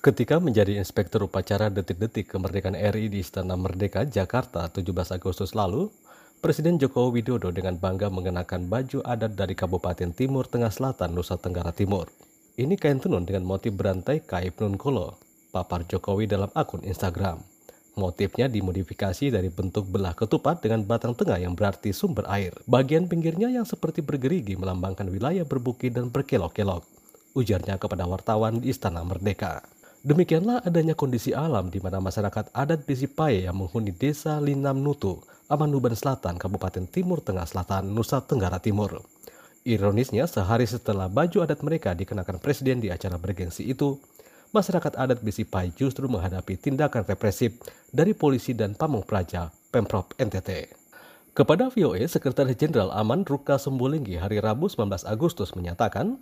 Ketika menjadi inspektur upacara detik-detik kemerdekaan RI di Istana Merdeka, Jakarta 17 Agustus lalu, Presiden Joko Widodo dengan bangga mengenakan baju adat dari Kabupaten Timur Tengah Selatan, Nusa Tenggara Timur. Ini kain tenun dengan motif berantai kaib nun kolo, papar Jokowi dalam akun Instagram. Motifnya dimodifikasi dari bentuk belah ketupat dengan batang tengah yang berarti sumber air. Bagian pinggirnya yang seperti bergerigi melambangkan wilayah berbukit dan berkelok-kelok. Ujarnya kepada wartawan di Istana Merdeka. Demikianlah adanya kondisi alam di mana masyarakat adat Bisipaye yang menghuni desa Linam Nutu, Amanuban Selatan, Kabupaten Timur Tengah Selatan, Nusa Tenggara Timur. Ironisnya, sehari setelah baju adat mereka dikenakan presiden di acara bergensi itu, masyarakat adat Bisipai justru menghadapi tindakan represif dari polisi dan pamung praja Pemprov NTT. Kepada VOA, Sekretaris Jenderal Aman Ruka Sembulinggi hari Rabu 19 Agustus menyatakan,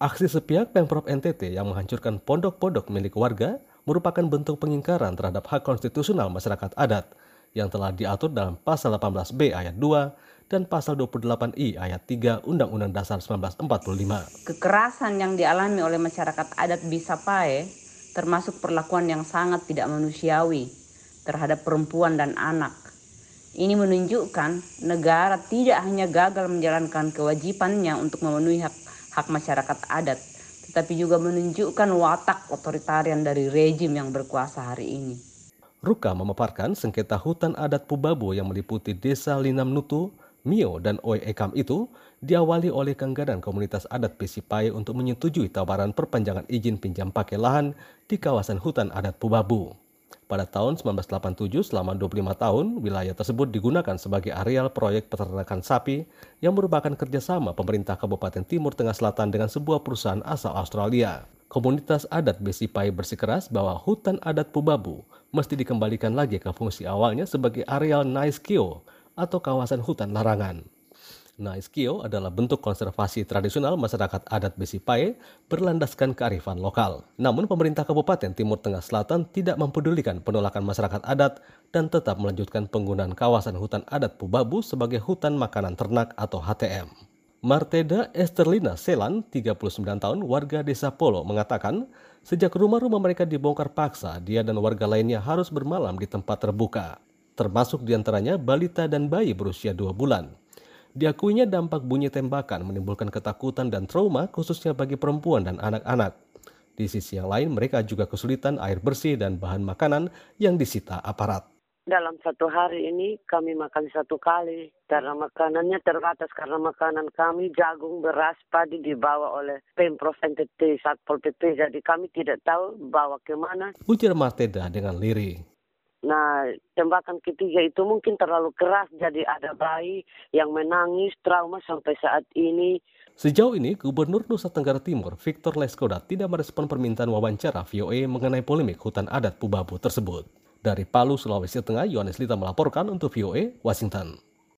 Aksi sepihak Pemprov NTT yang menghancurkan pondok-pondok milik warga merupakan bentuk pengingkaran terhadap hak konstitusional masyarakat adat yang telah diatur dalam Pasal 18B ayat 2 dan Pasal 28I ayat 3 Undang-Undang Dasar 1945. Kekerasan yang dialami oleh masyarakat adat bisa pae termasuk perlakuan yang sangat tidak manusiawi terhadap perempuan dan anak. Ini menunjukkan negara tidak hanya gagal menjalankan kewajibannya untuk memenuhi hak hak masyarakat adat, tetapi juga menunjukkan watak otoritarian dari rejim yang berkuasa hari ini. Ruka memaparkan sengketa hutan adat Pubabu yang meliputi desa Linam Nutu, Mio, dan Oi Ekam itu diawali oleh keengganan komunitas adat Pesipai untuk menyetujui tawaran perpanjangan izin pinjam pakai lahan di kawasan hutan adat Pubabu. Pada tahun 1987, selama 25 tahun, wilayah tersebut digunakan sebagai areal proyek peternakan sapi yang merupakan kerjasama pemerintah Kabupaten Timur Tengah Selatan dengan sebuah perusahaan asal Australia. Komunitas adat Besipai bersikeras bahwa hutan adat Pubabu mesti dikembalikan lagi ke fungsi awalnya sebagai areal Naiskio atau kawasan hutan larangan. Naiskio adalah bentuk konservasi tradisional masyarakat adat Besipae berlandaskan kearifan lokal. Namun pemerintah Kabupaten Timur Tengah Selatan tidak mempedulikan penolakan masyarakat adat dan tetap melanjutkan penggunaan kawasan hutan adat Pubabu sebagai hutan makanan ternak atau HTM. Marteda Esterlina Selan, 39 tahun, warga desa Polo, mengatakan sejak rumah-rumah mereka dibongkar paksa, dia dan warga lainnya harus bermalam di tempat terbuka, termasuk di antaranya balita dan bayi berusia dua bulan. Diakuinya dampak bunyi tembakan menimbulkan ketakutan dan trauma khususnya bagi perempuan dan anak-anak. Di sisi yang lain, mereka juga kesulitan air bersih dan bahan makanan yang disita aparat. Dalam satu hari ini kami makan satu kali karena makanannya terbatas karena makanan kami jagung, beras, padi dibawa oleh Pemprov NTT Satpol PP jadi kami tidak tahu bawa ke mana. Ujar Marteda dengan lirih. Nah, tembakan ketiga itu mungkin terlalu keras, jadi ada bayi yang menangis, trauma sampai saat ini. Sejauh ini, Gubernur Nusa Tenggara Timur, Victor Leskoda, tidak merespon permintaan wawancara VOA mengenai polemik hutan adat Pubabu tersebut. Dari Palu, Sulawesi Tengah, Yohanes Lita melaporkan untuk VOA, Washington.